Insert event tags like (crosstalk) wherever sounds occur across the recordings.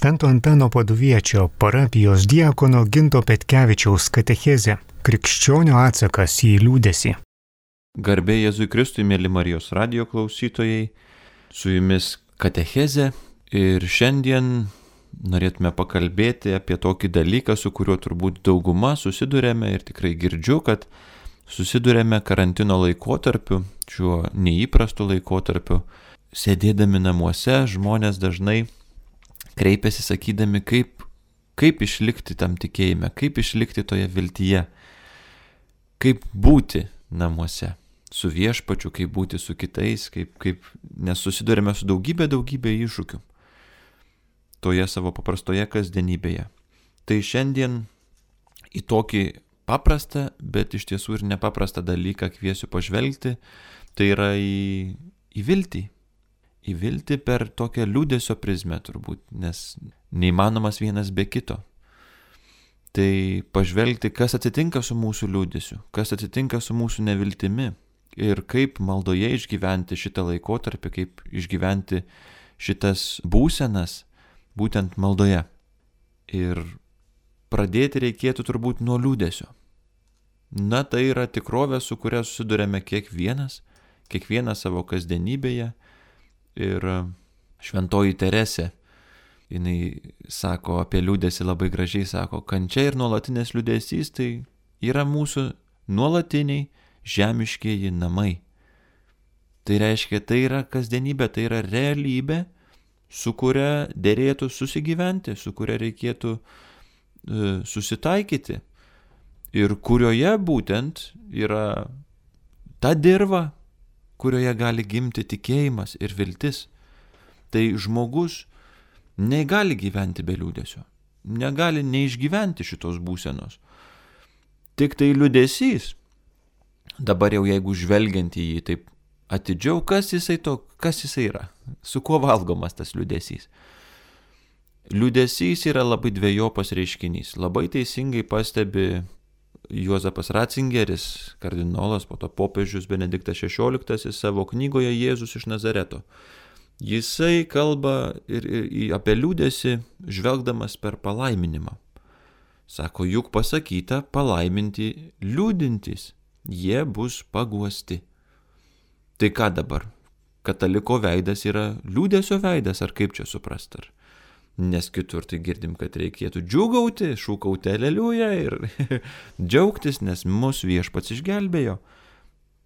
Švento Antano paduviečio parapijos diakono Ginto Petkevičiaus katechezė - krikščionio atsakas į liūdėsi. Garbė Jėzui Kristui, mėly Marijos radio klausytojai, su jumis katechezė ir šiandien norėtume pakalbėti apie tokį dalyką, su kuriuo turbūt dauguma susidurėme ir tikrai girdžiu, kad susidurėme karantino laikotarpiu, šiuo neįprastu laikotarpiu. Sėdėdami namuose žmonės dažnai kreipiasi sakydami, kaip, kaip išlikti tam tikėjime, kaip išlikti toje viltyje, kaip būti namuose su viešpačiu, kaip būti su kitais, kaip, kaip nesusidurime su daugybė, daugybė iššūkių toje savo paprastoje kasdienybėje. Tai šiandien į tokį paprastą, bet iš tiesų ir nepaprastą dalyką kviesiu pažvelgti, tai yra į, į viltį, į viltį per tokią liūdėsio prizmę turbūt, nes neįmanomas vienas be kito. Tai pažvelgti, kas atsitinka su mūsų liūdėsiu, kas atsitinka su mūsų neviltimi ir kaip maldoje išgyventi šitą laikotarpį, kaip išgyventi šitas būsenas būtent maldoje. Ir pradėti reikėtų turbūt nuo liūdėsio. Na tai yra tikrovė, su kuria susidurėme kiekvienas, kiekvienas savo kasdienybėje Ir e, šventoji Teresė, jinai sako apie liūdėsi labai gražiai, sako, kančia ir nuolatinės liūdėsys tai yra mūsų nuolatiniai žemiškieji namai. Tai reiškia, tai yra kasdienybė, tai yra realybė, su kuria dėrėtų susigyventi, su kuria reikėtų e, susitaikyti ir kurioje būtent yra ta dirba, kurioje gali gimti tikėjimas ir viltis, tai žmogus negali gyventi be liūdėsio, negali neišgyventi šitos būsenos. Tik tai liūdėsys, dabar jau jeigu žvelgiant į jį taip atidžiau, kas jisai to, kas jisai yra, su kuo valgomas tas liūdėsys. Liūdėsys yra labai dviejopas reiškinys. Labai teisingai pastebi Juozapas Ratzingeris, kardinolas, po to popiežius Benediktas XVI savo knygoje Jėzus iš Nazareto. Jisai kalba ir, ir apie liūdėsi, žvelgdamas per palaiminimą. Sako, juk pasakyta palaiminti liūdintys, jie bus paguosti. Tai ką dabar? Kataliko veidas yra liūdėsio veidas, ar kaip čia suprast? Ar nes kitur tai girdim, kad reikėtų džiugauti, šūkauti aleliuja ir (laughs) džiaugtis, nes mus viešpats išgelbėjo.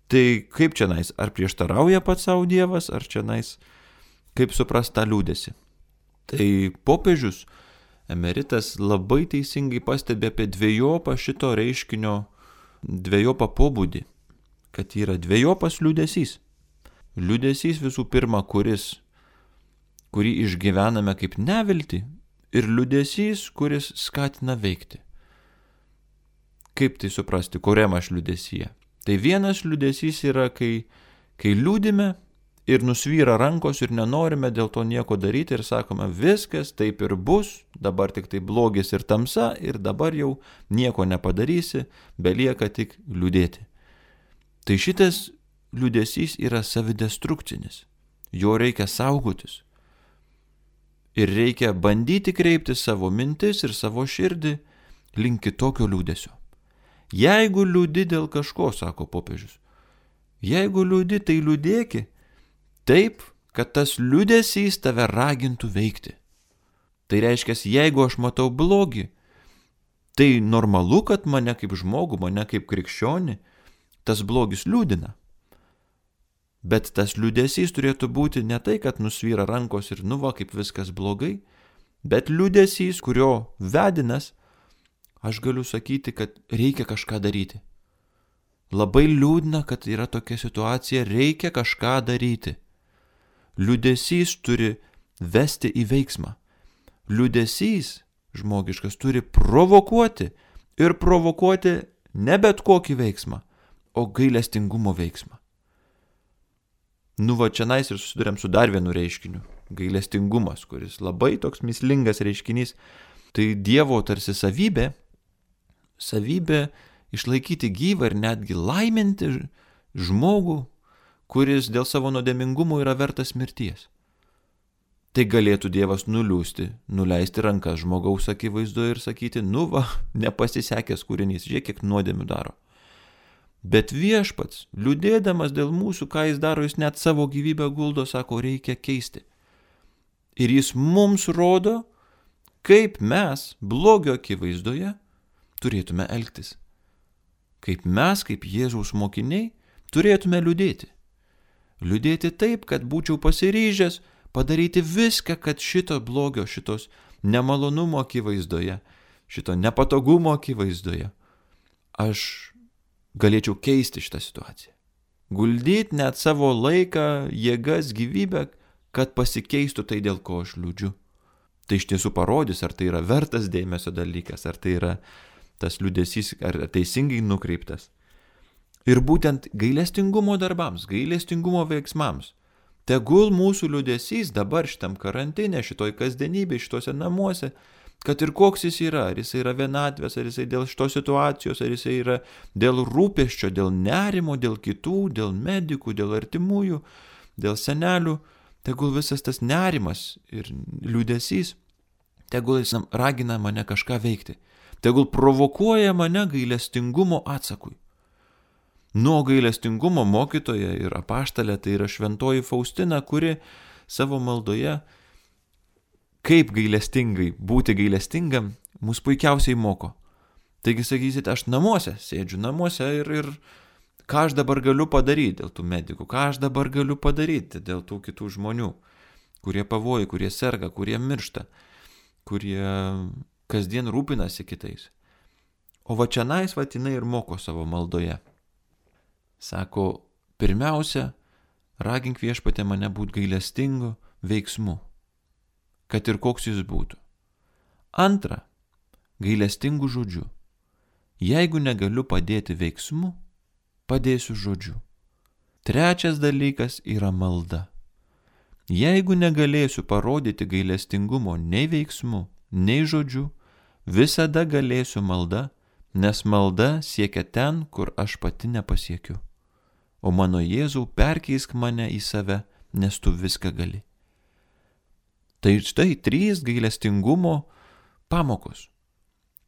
Tai kaip čia nais, ar prieštarauja pats savo Dievas, ar čia nais, kaip suprasta liūdėsi. Tai popiežius emeritas labai teisingai pastebė apie dviejopą šito reiškinio, dviejopą pobūdį, kad yra dviejopas liūdėsys. Liūdėsys visų pirma, kuris kurį išgyvename kaip nevilti, ir liudesys, kuris skatina veikti. Kaip tai suprasti, kuriam aš liudesyje? Tai vienas liudesys yra, kai, kai liūdime ir nusvyra rankos ir nenorime dėl to nieko daryti ir sakome, viskas taip ir bus, dabar tik tai blogis ir tamsa ir dabar jau nieko nepadarysi, belieka tik liūdėti. Tai šitas liūdėsys yra savidestrukcinis, jo reikia saugotis, ir reikia bandyti kreipti savo mintis ir savo širdį link kitokio liūdėsio. Jeigu liūdi dėl kažko, sako popiežius, jeigu liūdi, tai liūdėki taip, kad tas liūdėsys tave ragintų veikti. Tai reiškia, jeigu aš matau blogį, tai normalu, kad mane kaip žmogų, mane kaip krikščionį, tas blogis liūdina. Bet tas liūdėsys turėtų būti ne tai, kad nusvyra rankos ir nuva, kaip viskas blogai, bet liūdėsys, kurio vedinas, aš galiu sakyti, kad reikia kažką daryti. Labai liūdna, kad yra tokia situacija, reikia kažką daryti. Liūdėsys turi vesti į veiksmą. Liūdėsys žmogiškas turi provokuoti ir provokuoti ne bet kokį veiksmą, o gailestingumo veiksmą. Nu va čia nais ir susidurėm su dar vienu reiškiniu - gailestingumas, kuris labai toks mislingas reiškinys. Tai Dievo tarsi savybė, savybė išlaikyti gyvą ir netgi laiminti žmogų, kuris dėl savo nuodėmingumo yra vertas mirties. tai galėtų Dievas nuliūsti, nuleisti rankas žmogaus akivaizdu ir sakyti, nu va, nepasisekęs kūrinys, žiūrėk, kiek nuodėmių daro. Bet viešpats, liūdėdamas dėl mūsų, ką jis daro, jis net savo gyvybę guldo, sako, reikia keisti. Ir jis mums rodo, kaip mes blogio akivaizdoje turėtume elgtis. Kaip mes, kaip Jėzaus mokiniai, turėtume liūdėti. Liūdėti taip, kad būčiau pasiryžęs padaryti viską, kad šito blogio, šitos nemalonumo akivaizdoje, šito nepatogumo akivaizdoje, aš galėčiau keisti šitą situaciją. Guldyti net savo laiką, jėgas, gyvybę, kad pasikeistų tai, dėl ko aš liūdžiu. Tai iš tiesų parodys, ar tai yra vertas dėmesio dalykas, ar tai yra tas liūdėsys, ar teisingai nukreiptas. Ir būtent gailestingumo darbams, gailestingumo veiksmams. Tegul mūsų liūdėsys dabar šitam karantinė, šitoj kasdienybėje, šituose namuose kad ir koks jis yra, ar jis yra vienatvės, ar jis dėl šitos situacijos, ar jis yra dėl rūpeščio, dėl nerimo, dėl kitų, dėl medikų, dėl artimųjų, dėl senelių, tegul visas tas nerimas ir liūdėsys, tegul jis ragina mane kažką veikti, tegul provokuoja mane gailestingumo atsakui. Nuo gailestingumo mokytoja ir apaštalė tai yra šventoji Faustina, kuri savo maldoje kaip gailestingai būti gailestingam, mus puikiausiai moko. Taigi sakysit, aš namuose, sėdžiu namuose ir, ir ką aš dabar galiu padaryti dėl tų medikų, ką aš dabar galiu padaryti dėl tų kitų žmonių, kurie pavoja, kurie serga, kurie miršta, kurie kasdien rūpinasi kitais. O va čia nais vatinai ir moko savo maldoje. Sako, pirmiausia, ragink viešpatė mane būti gailestingu veiksmu kad ir koks jis būtų. Antra, gailestingų žodžių. Jeigu negaliu padėti veiksmu, padėsiu žodžiu. Trečias dalykas yra malda. Jeigu negalėsiu parodyti gailestingumo nei veiksmu, nei žodžiu, visada galėsiu malda, nes malda siekia ten, kur aš pati nepasiekiu. O mano Jėzau perkeisk mane į save, nes tu viską gali. Tai štai trys gailestingumo pamokos.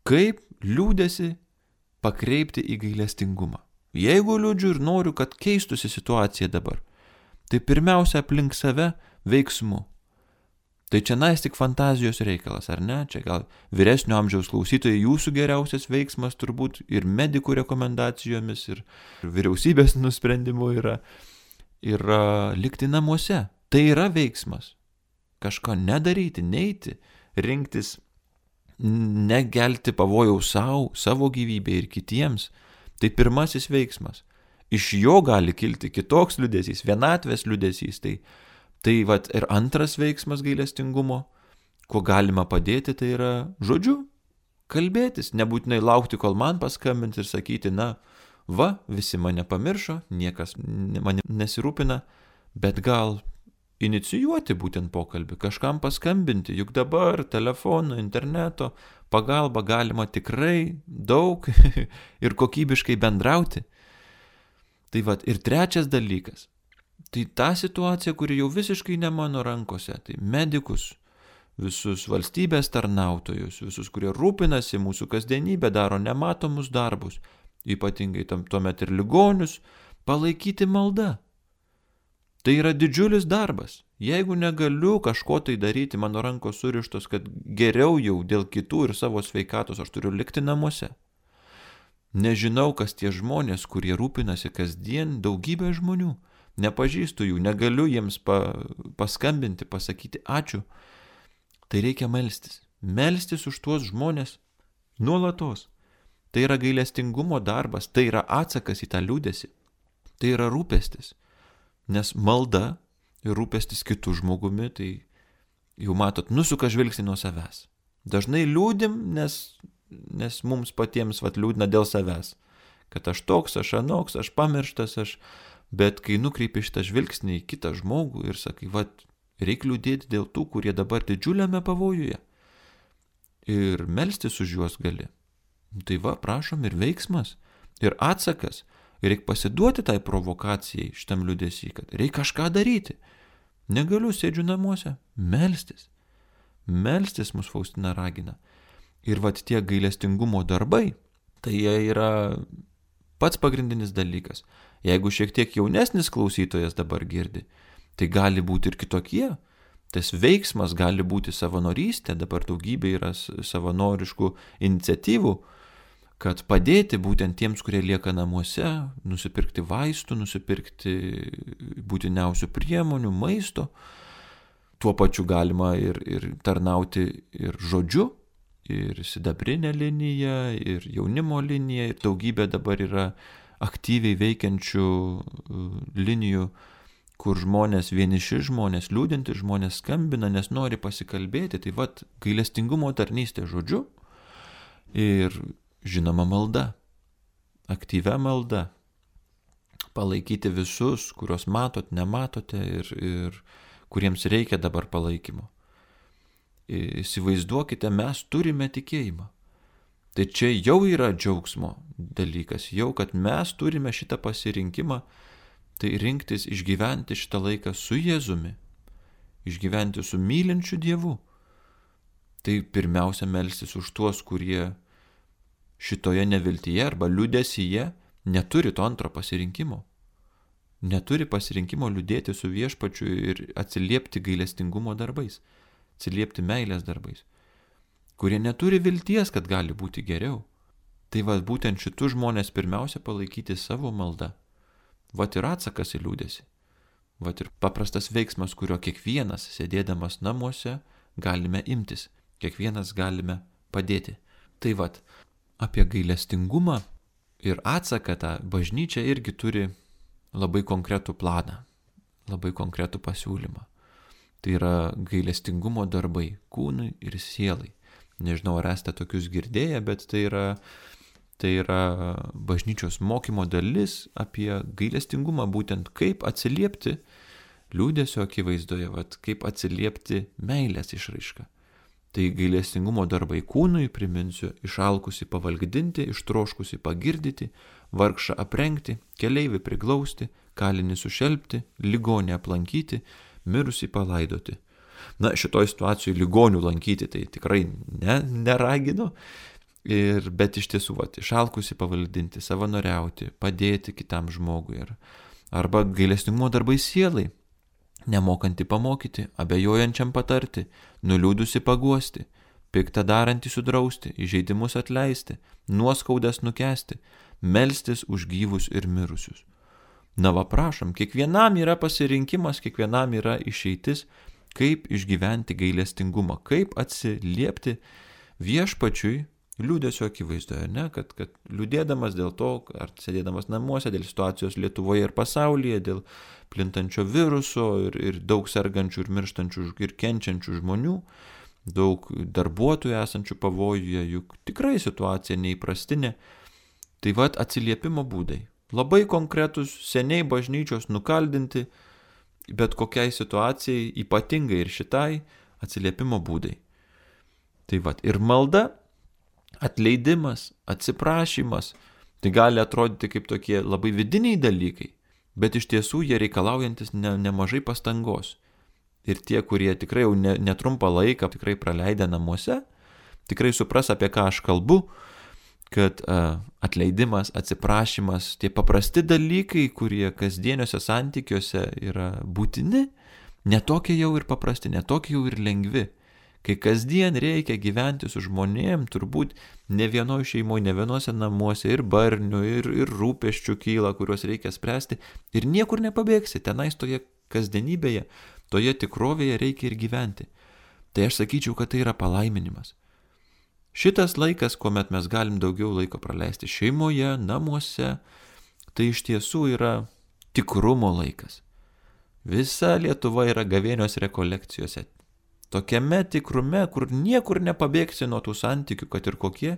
Kaip liūdėsi pakreipti į gailestingumą. Jeigu liūdžiu ir noriu, kad keistųsi situacija dabar, tai pirmiausia aplink save veiksmu. Tai čia nais tik fantazijos reikalas, ar ne? Čia gal vyresnio amžiaus klausytojai jūsų geriausias veiksmas turbūt ir medikų rekomendacijomis, ir vyriausybės nusprendimu yra, yra likti namuose. Tai yra veiksmas kažko nedaryti, neiti, rinktis, negelti pavojaus savo, savo gyvybė ir kitiems, tai pirmasis veiksmas. Iš jo gali kilti kitoks liudesys, vienatvės liudesys. Tai, tai vat, ir antras veiksmas gailestingumo, kuo galima padėti, tai yra žodžiu, kalbėtis, nebūtinai laukti, kol man paskambinti ir sakyti, na, va, visi mane pamiršo, niekas mane nesirūpina, bet gal inicijuoti būtent pokalbį, kažkam paskambinti, juk dabar telefono, interneto pagalba galima tikrai daug (laughs) ir kokybiškai bendrauti. Tai vad ir trečias dalykas. Tai ta situacija, kuri jau visiškai ne mano rankose, tai medikus, visus valstybės tarnautojus, visus, kurie rūpinasi mūsų kasdienybę, daro nematomus darbus, ypatingai tam tuomet ir ligonius, palaikyti maldą Tai yra didžiulis darbas. Jeigu negaliu kažko tai daryti, mano rankos surištos, kad geriau jau dėl kitų ir savo sveikatos aš turiu likti namuose. Nežinau, kas tie žmonės, kurie rūpinasi kasdien, daugybė žmonių. Nepažįstu jų, negaliu jiems pa, paskambinti, pasakyti ačiū. Tai reikia melstis. Melstis už tuos žmonės nuolatos. Tai yra gailestingumo darbas, tai yra atsakas į tą liūdėsi. Tai yra rūpestis. Nes malda ir rūpestis kitų žmogumi, tai jau matot, nusuka žvilgsnį nuo savęs. Dažnai liūdim, nes, nes mums patiems vat liūdna dėl savęs. Kad aš toks, aš anoks, aš pamirštas, aš... Bet kai nukreipi šitą žvilgsnį į kitą žmogų ir sakai, vat, reikia liūdėti dėl tų, kurie dabar didžiuliame pavojuje. Ir melstis už juos gali. Tai va, prašom ir veiksmas, ir atsakas, reikia pasiduoti tai provokacijai šitam liudesį, kad reikia kažką daryti. Negaliu, sėdžiu namuose. Melstis. Melstis mus Faustina ragina. Ir vat tie gailestingumo darbai, tai jie yra pats pagrindinis dalykas. Jeigu šiek tiek jaunesnis klausytojas dabar girdi, tai gali būti ir kitokie. Tas veiksmas gali būti savanorystė, dabar daugybė yra savanoriškų iniciatyvų, kad padėti būtent tiems, kurie lieka namuose, nusipirkti vaistų, nusipirkti būtiniausių priemonių, maisto. Tuo pačiu galima ir, ir tarnauti ir žodžiu, ir sidabrinė linija, ir jaunimo linija, ir daugybė dabar yra aktyviai veikiančių uh, linijų, kur žmonės, vieniši žmonės, liūdinti žmonės skambina, nes nori pasikalbėti. Tai vad gailestingumo tarnystė žodžiu ir žinoma malda, aktyvia malda. Palaikyti visus, kuriuos matot, nematote ir, ir kuriems reikia dabar palaikymo. Įsivaizduokite, mes turime tikėjimą. Tai čia jau yra džiaugsmo dalykas, jau kad mes turime šitą pasirinkimą, tai rinktis išgyventi šitą laiką su Jėzumi, išgyventi su mylinčiu Dievu. Tai pirmiausia melstis už tuos, kurie šitoje neviltyje arba liudesyje neturi to antro pasirinkimo. Neturi pasirinkimo liūdėti su viešpačiu ir atsiliepti gailestingumo darbais atsiliepti meilės darbais, kurie neturi vilties, kad gali būti geriau. Tai vad būtent šitų žmonės pirmiausia palaikyti savo maldą. Vat ir atsakas į liūdėsi. Vat ir paprastas veiksmas, kurio kiekvienas, sėdėdamas namuose, galime imtis, kiekvienas galime padėti. Tai vad, apie gailestingumą ir atsaką tą bažnyčia irgi turi labai konkretų planą, labai konkretų pasiūlymą. Tai yra gailestingumo darbai kūnui ir sielai. Nežinau, ar esate tokius girdėję, bet tai yra, tai yra bažnyčios mokymo dalis apie gailestingumą, būtent kaip atsiliepti liūdėsio akivaizdoje, vat, kaip atsiliepti meilės išraišką. Tai gailestingumo darbai kūnui, priminsiu, išalkusi pavalgdinti, ištroškusi pagirdyti, vargšą aprengti, keleivį priglausti, kalinį sušelbti, ligonį aplankyti, mirusį palaidoti. Na, šitoj situacijoje ligonių lankyti tai tikrai ne, neraginu, ir, bet iš tiesų, va, išalkusi pavaldinti, savanoriauti, padėti kitam žmogui. Ir, arba gailestingumo darbai sielai, nemokanti pamokyti, abejojančiam patarti, nuliūdusi paguosti, piktą darantį sudrausti, įžeidimus atleisti, nuoskaudas nukesti, melstis už gyvus ir mirusius. Na va prašom, kiekvienam yra pasirinkimas, kiekvienam yra išeitis, kaip išgyventi gailestingumą, kaip atsiliepti viešpačiui liūdėsio akivaizdoje, ne? kad, kad liūdėdamas dėl to, ar sėdėdamas namuose, dėl situacijos Lietuvoje ir pasaulyje, dėl plintančio viruso ir, ir daug sergančių ir mirštančių ir kenčiančių žmonių, daug darbuotojų esančių pavojuje, juk tikrai situacija neįprastinė, tai vad atsiliepimo būdai, Labai konkretus, seniai bažnyčios nukaldinti, bet kokiai situacijai, ypatingai ir šitai, atsiliepimo būdai. Tai vad, ir malda, atleidimas, atsiprašymas, tai gali atrodyti kaip tokie labai vidiniai dalykai, bet iš tiesų jie reikalaujantis ne, nemažai pastangos. Ir tie, kurie tikrai jau ne, netrumpą laiką tikrai praleidę namuose, tikrai supras, apie ką aš kalbu, kad uh, atleidimas, atsiprašymas, tie paprasti dalykai, kurie kasdieniuose santykiuose yra būtini, netokie jau ir paprasti, netokie jau ir lengvi. Kai kasdien reikia gyventi su žmonėm, turbūt ne vienoje šeimoje, ne vienose namuose ir barnių, ir, ir rūpeščių kyla, kuriuos reikia spręsti ir niekur nepabėgsi, tenais toje kasdienybėje, toje tikrovėje reikia ir gyventi. Tai aš sakyčiau, kad tai yra palaiminimas. Šitas laikas, kuomet mes galim daugiau laiko praleisti šeimoje, namuose, tai iš tiesų yra tikrumo laikas. Visa Lietuva yra gavėnios rekolekcijose. Tokiame tikrume, kur niekur nepabėgsi nuo tų santykių, kad ir kokie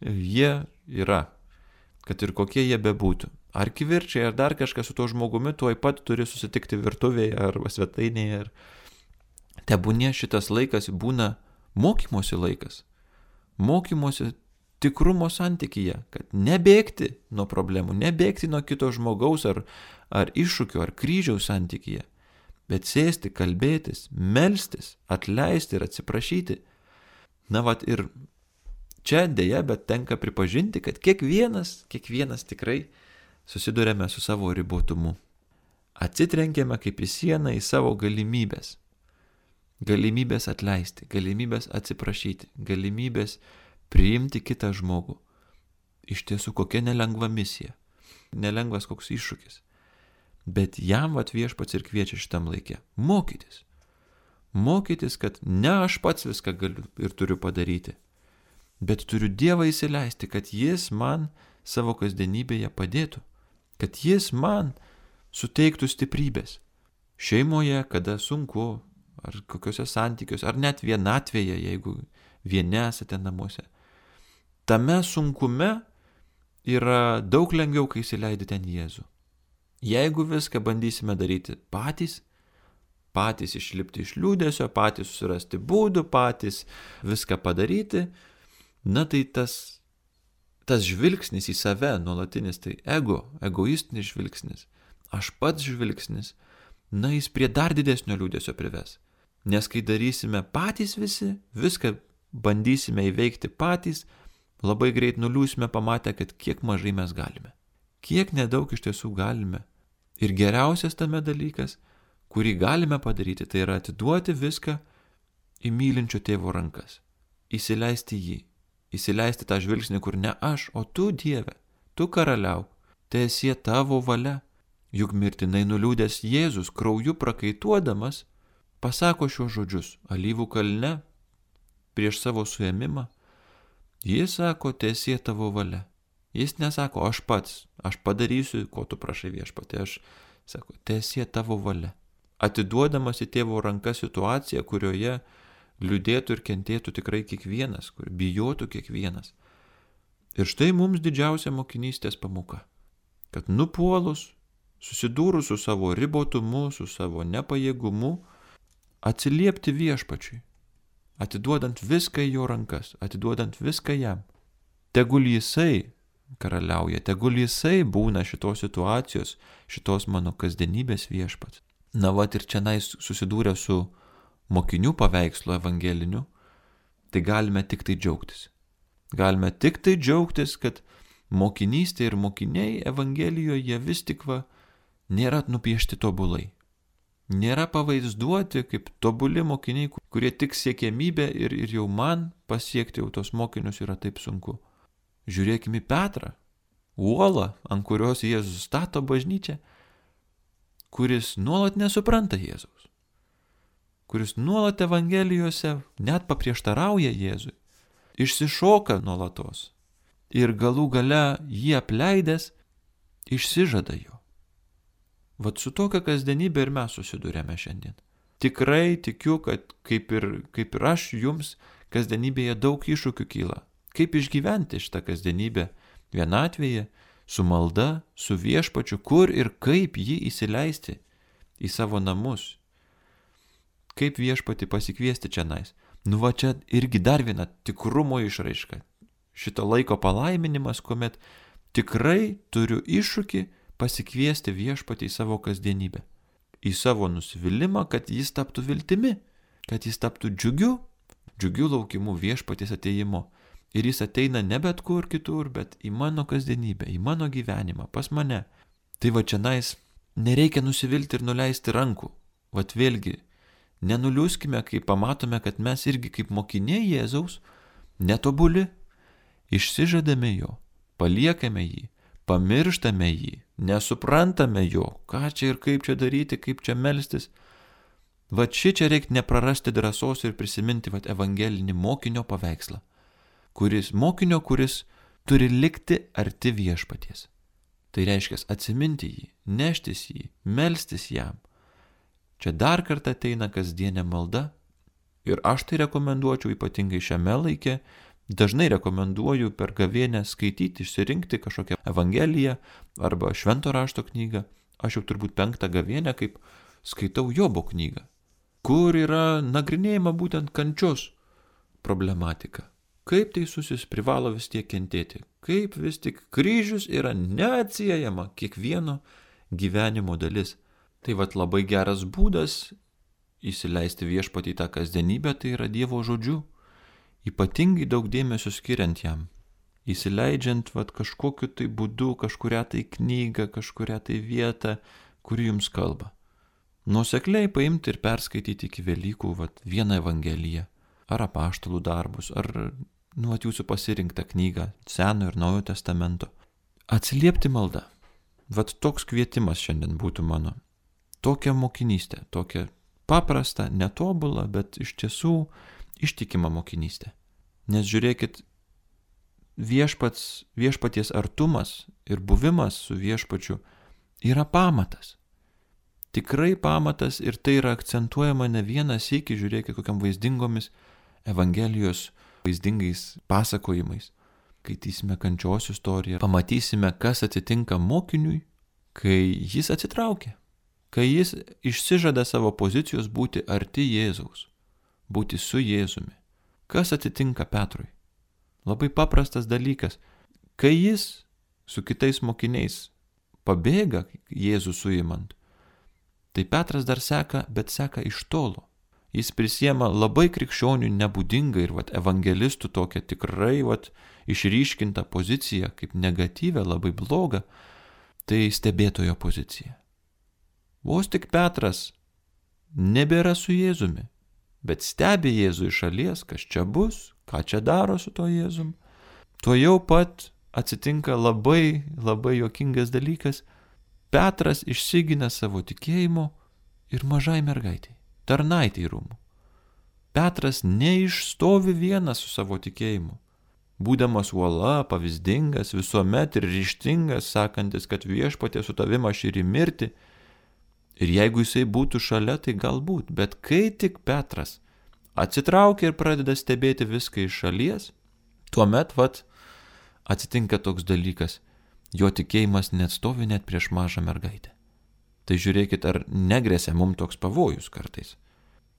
jie yra, kad ir kokie jie bebūtų. Ar kivirčiai, ar dar kažkas su tuo žmogumi, tuoj pat turi susitikti virtuvėje ar svetainėje. Ir tebūnie šitas laikas būna mokymosi laikas mokymosi tikrumo santykyje, kad nebėgti nuo problemų, nebėgti nuo kito žmogaus ar, ar iššūkio ar kryžiaus santykyje, bet sėsti, kalbėtis, melstis, atleisti ir atsiprašyti. Na vat ir čia dėja, bet tenka pripažinti, kad kiekvienas, kiekvienas tikrai susidurėme su savo ribotumu. Atsitrenkėme kaip į sieną į savo galimybės. Galimybės atleisti, galimybės atsiprašyti, galimybės priimti kitą žmogų. Iš tiesų, kokia nelengva misija. Nelengvas koks iššūkis. Bet jam vat viešpats ir kviečia šitam laikė. Mokytis. Mokytis, kad ne aš pats viską galiu ir turiu padaryti. Bet turiu Dievą įsileisti, kad Jis man savo kasdienybėje padėtų. Kad Jis man suteiktų stiprybės. Šeimoje, kada sunku, ar kokiuose santykiuose, ar net vienatvėje, jeigu vieni esate namuose. Tame sunkume yra daug lengviau, kai įsileidi ten Jėzų. Jeigu viską bandysime daryti patys, patys išlipti iš liūdėsio, patys susirasti būdų, patys viską padaryti, na tai tas, tas žvilgsnis į save nuolatinis, tai ego, egoistinis žvilgsnis, aš pats žvilgsnis, na jis prie dar didesnio liūdėsio prives. Nes kai darysime patys visi, viską bandysime įveikti patys, labai greit nuliūsime pamatę, kad kiek mažai mes galime. Kiek nedaug iš tiesų galime. Ir geriausias tame dalykas, kurį galime padaryti, tai yra atiduoti viską į mylinčio tėvo rankas. Įsileisti jį. Įsileisti tą žvilgsnį, kur ne aš, o tu Dieve, tu karaliauk, tai esi tavo valia. Juk mirtinai nuliūdęs Jėzus krauju prakaituodamas pasako šios žodžius alyvų kalne prieš savo suėmimą Jis sako, tiesie tavo valia. Jis nesako, aš pats, aš padarysiu, ko tu prašai viešpatė, aš sako, tiesie tavo valia. Atiduodamas į tėvo rankas situaciją, kurioje liūdėtų ir kentėtų tikrai kiekvienas, kur bijotų kiekvienas. Ir štai mums didžiausia mokinystės pamoka. Kad nupuolus, susidūrus su savo ribotumu, su savo nepajėgumu, atsiliepti viešpačiui, atiduodant viską į jo rankas, atiduodant viską jam. Tegul jisai karaliauja, tegul jisai būna šitos situacijos, šitos mano kasdienybės viešpats. Na va ir čia nais susidūrę su mokinių paveikslu evangeliniu, tai galime tik tai džiaugtis. Galime tik tai džiaugtis, kad mokinystė ir mokiniai Evangelijoje vis tik va nėra nupiešti tobulai nėra pavaizduoti kaip tobuli mokiniai, kurie tik siekėmybė ir, ir jau man pasiekti jau tos mokinius yra taip sunku. Žiūrėkime į Petrą, uolą, ant kurios Jėzus stato bažnyčią, kuris nuolat nesupranta Jėzaus, kuris nuolat Evangelijose net paprieštarauja Jėzui, išsišoka nuolatos ir galų gale jį apleidęs išsižada jo. Vat su tokia kasdienybė ir mes susidurėme šiandien. Tikrai tikiu, kad kaip ir, kaip ir aš jums kasdienybėje daug iššūkių kyla. Kaip išgyventi šitą kasdienybę vienatvėje, su malda, su viešpačiu, kur ir kaip jį įsileisti į savo namus. Kaip viešpati pasikviesti čia nais. Nu va čia irgi dar viena tikrumo išraiška. Šito laiko palaiminimas, kuomet tikrai turiu iššūkį pasikviesti viešpatį į savo kasdienybę, į savo nusivylimą, kad jis taptų viltimi, kad jis taptų džiugiu, džiugiu laukimu viešpatės ateimo. Ir jis ateina ne bet kur kitur, bet į mano kasdienybę, į mano gyvenimą, pas mane. Tai va čia nais, nereikia nusivilti ir nuleisti rankų. Vat vėlgi, nenuliūskime, kai pamatome, kad mes irgi kaip mokiniai Jėzaus, netobuli, išsižadame jo, paliekame jį, pamirštame jį, nesuprantame jo, ką čia ir kaip čia daryti, kaip čia melstis. Va ši čia reikia neprarasti drąsos ir prisiminti va evangelinį mokinio paveikslą, kuris mokinio, kuris turi likti arti viešpaties. Tai reiškia atsiminti jį, neštis jį, melstis jam. Čia dar kartą ateina kasdienė malda ir aš tai rekomenduočiau ypatingai šiame laikė Dažnai rekomenduoju per gavienę skaityti, išsirinkti kažkokią Evangeliją arba Švento rašto knygą. Aš jau turbūt penktą gavienę, kaip skaitau Jobo knygą, kur yra nagrinėjama būtent kančios problematika. Kaip teisusis privalo vis tiek kentėti, kaip vis tik kryžius yra neatsiejama kiekvieno gyvenimo dalis. Tai vad labai geras būdas įsileisti viešpatį tą kasdienybę, tai yra Dievo žodžiu, ypatingai daug dėmesio skiriant jam, įsileidžiant vat, kažkokiu tai būdu, kažkuria tai knygą, kažkuria tai vietą, kuri jums kalba. Nusekliai paimti ir perskaityti iki Velykų vat, vieną Evangeliją, ar apaštalų darbus, ar nu, vat, jūsų pasirinktą knygą Seno ir Naujo testamento. Atsiliepti maldą. Vat toks kvietimas šiandien būtų mano. Tokia mokinystė, tokia paprasta, netobula, bet iš tiesų ištikima mokinystė. Nes žiūrėkit, viešpats, viešpaties artumas ir buvimas su viešpačiu yra pamatas. Tikrai pamatas ir tai yra akcentuojama ne vienas iki, žiūrėkit, kokiam vaizdingomis Evangelijos vaizdingais pasakojimais. Skaitysime kančios istoriją, pamatysime, kas atsitinka mokiniui, kai jis atsitraukia, kai jis išsižada savo pozicijos būti arti Jėzaus, būti su Jėzumi. Kas atsitinka Petrui? Labai paprastas dalykas. Kai jis su kitais mokiniais pabėga Jėzų suimant, tai Petras dar seka, bet seka iš tolo. Jis prisiema labai krikščionių nebūdingą ir vat, evangelistų tokią tikrai vat, išryškintą poziciją kaip negatyvę, labai blogą, tai stebėtojo pozicija. Vos tik Petras nebėra su Jėzumi, bet stebi Jėzų iš šalies, kas čia bus, ką čia daro su to Jėzum. Tuo jau pat atsitinka labai, labai jokingas dalykas. Petras išsigina savo tikėjimo ir mažai mergaitai, tarnaitai rūmų. Petras neišstovi vienas su savo tikėjimu. Būdamas uola, pavyzdingas, visuomet ir ryštingas, sakantis, kad viešpatė su tavimi aš ir į mirtį, Ir jeigu jisai būtų šalia, tai galbūt, bet kai tik Petras atsitraukia ir pradeda stebėti viską iš šalies, tuomet, vat, atsitinka toks dalykas, jo tikėjimas net stovi net prieš mažą mergaitę. Tai žiūrėkit, ar negresia mums toks pavojus kartais.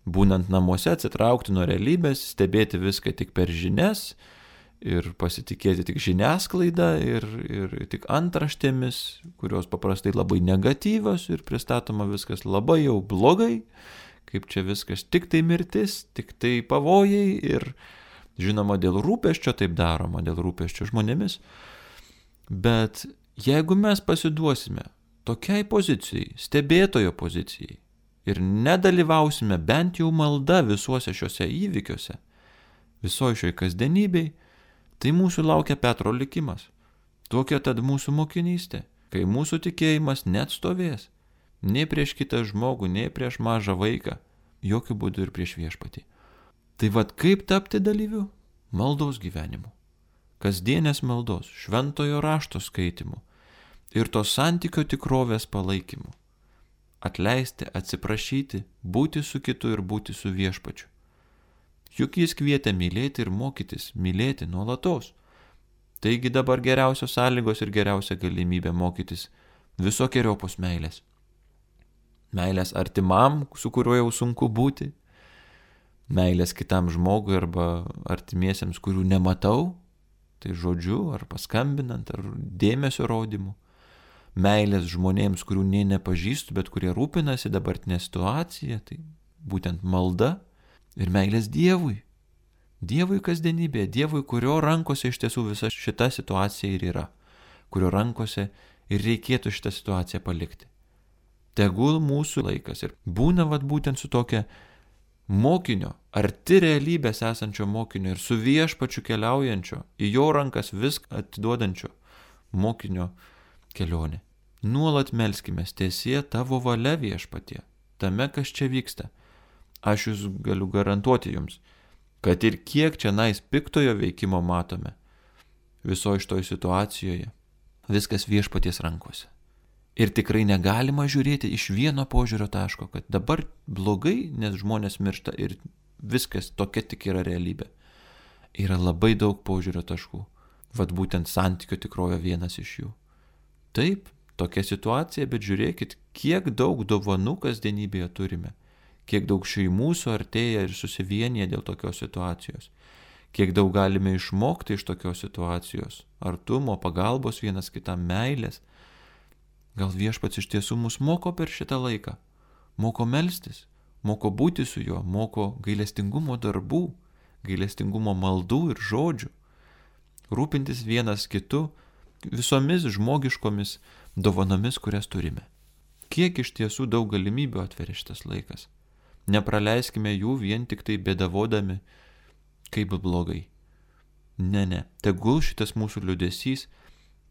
Būnant namuose atsitraukti nuo realybės, stebėti viską tik per žinias, ir pasitikėti tik žiniasklaida ir, ir tik antraštėmis, kurios paprastai labai negatyvios ir pristatoma viskas labai jau blogai, kaip čia viskas tik tai mirtis, tik tai pavojai ir žinoma dėl rūpeščio taip daroma, dėl rūpeščio žmonėmis. Bet jeigu mes pasiduosime tokiai pozicijai, stebėtojo pozicijai ir nedalyvausime bent jau malda visuose šiuose įvykiuose, visoje šioje kasdienybei, Tai mūsų laukia Petro likimas. Tokia tad mūsų mokinystė, kai mūsų tikėjimas net stovės. Nei prieš kitą žmogų, nei prieš mažą vaiką, jokių būdų ir prieš viešpatį. Tai vad kaip tapti dalyviu? Maldos gyvenimu. Kasdienės maldos, šventojo rašto skaitimu ir to santykio tikrovės palaikymu. Atleisti, atsiprašyti, būti su kitu ir būti su viešpačiu. Juk jis kvietė mylėti ir mokytis, mylėti nuolatos. Taigi dabar geriausios sąlygos ir geriausia galimybė mokytis visokiojopos meilės. Meilės artimam, su kuriuo jau sunku būti, meilės kitam žmogui arba artimiesiems, kurių nematau, tai žodžiu, ar paskambinant, ar dėmesio rodimu, meilės žmonėms, kurių nė nepažįstu, bet kurie rūpinasi dabartinė situacija, tai būtent malda ir meilės Dievui. Dievui kasdienybėje, Dievui, kurio rankose iš tiesų visa šita situacija ir yra, kurio rankose ir reikėtų šitą situaciją palikti. Tegul mūsų laikas ir būna vad būtent su tokia mokinio, arti realybės esančio mokinio ir su viešpačiu keliaujančio, į jo rankas viską atiduodančio mokinio kelionė. Nuolat melskime, tiesie tavo valia viešpatie, tame, kas čia vyksta aš jūs galiu garantuoti jums, kad ir kiek čia nais piktojo veikimo matome visoje šitoj situacijoje, viskas viešpaties rankose. Ir tikrai negalima žiūrėti iš vieno požiūrio taško, kad dabar blogai, nes žmonės miršta ir viskas tokia tik yra realybė. Yra labai daug požiūrio taškų. Vat būtent santykio tikrojo vienas iš jų. Taip, tokia situacija, bet žiūrėkit, kiek daug dovanų kasdienybėje turime. Kiek daug šeimų suartėja ir susivienyje dėl tokios situacijos, kiek daug galime išmokti iš tokios situacijos - artumo, pagalbos vienas kitam meilės. Gal viešpats iš tiesų mus moko per šitą laiką, moko melstis, moko būti su juo, moko gailestingumo darbų, gailestingumo maldų ir žodžių, rūpintis vienas kitu visomis žmogiškomis dovanomis, kurias turime. Kiek iš tiesų daug galimybių atveria šitas laikas. Nepraleiskime jų vien tik tai bėdavodami, kaip blogai. Ne, ne. Tegul šitas mūsų liudesys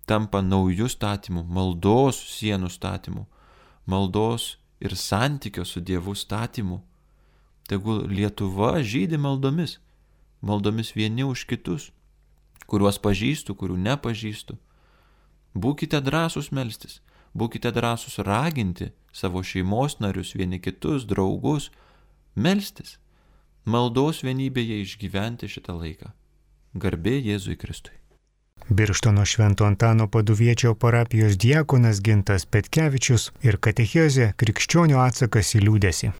tampa naujų statymų, maldos sienų statymų, maldos ir santykio su Dievu statymų. Tegul Lietuva žydė maldomis, maldomis vieni už kitus, kuriuos pažįstu, kurių nepažįstu. Būkite drąsūs melstis, būkite drąsūs raginti savo šeimos narius, vieni kitus, draugus, melstis, maldos vienybėje išgyventi šitą laiką. Garbė Jėzui Kristui. Birštono Švento Antano paduviečio parapijos diakonas Gintas Petkevičius ir katechezė krikščionių atsakas į liūdėsi.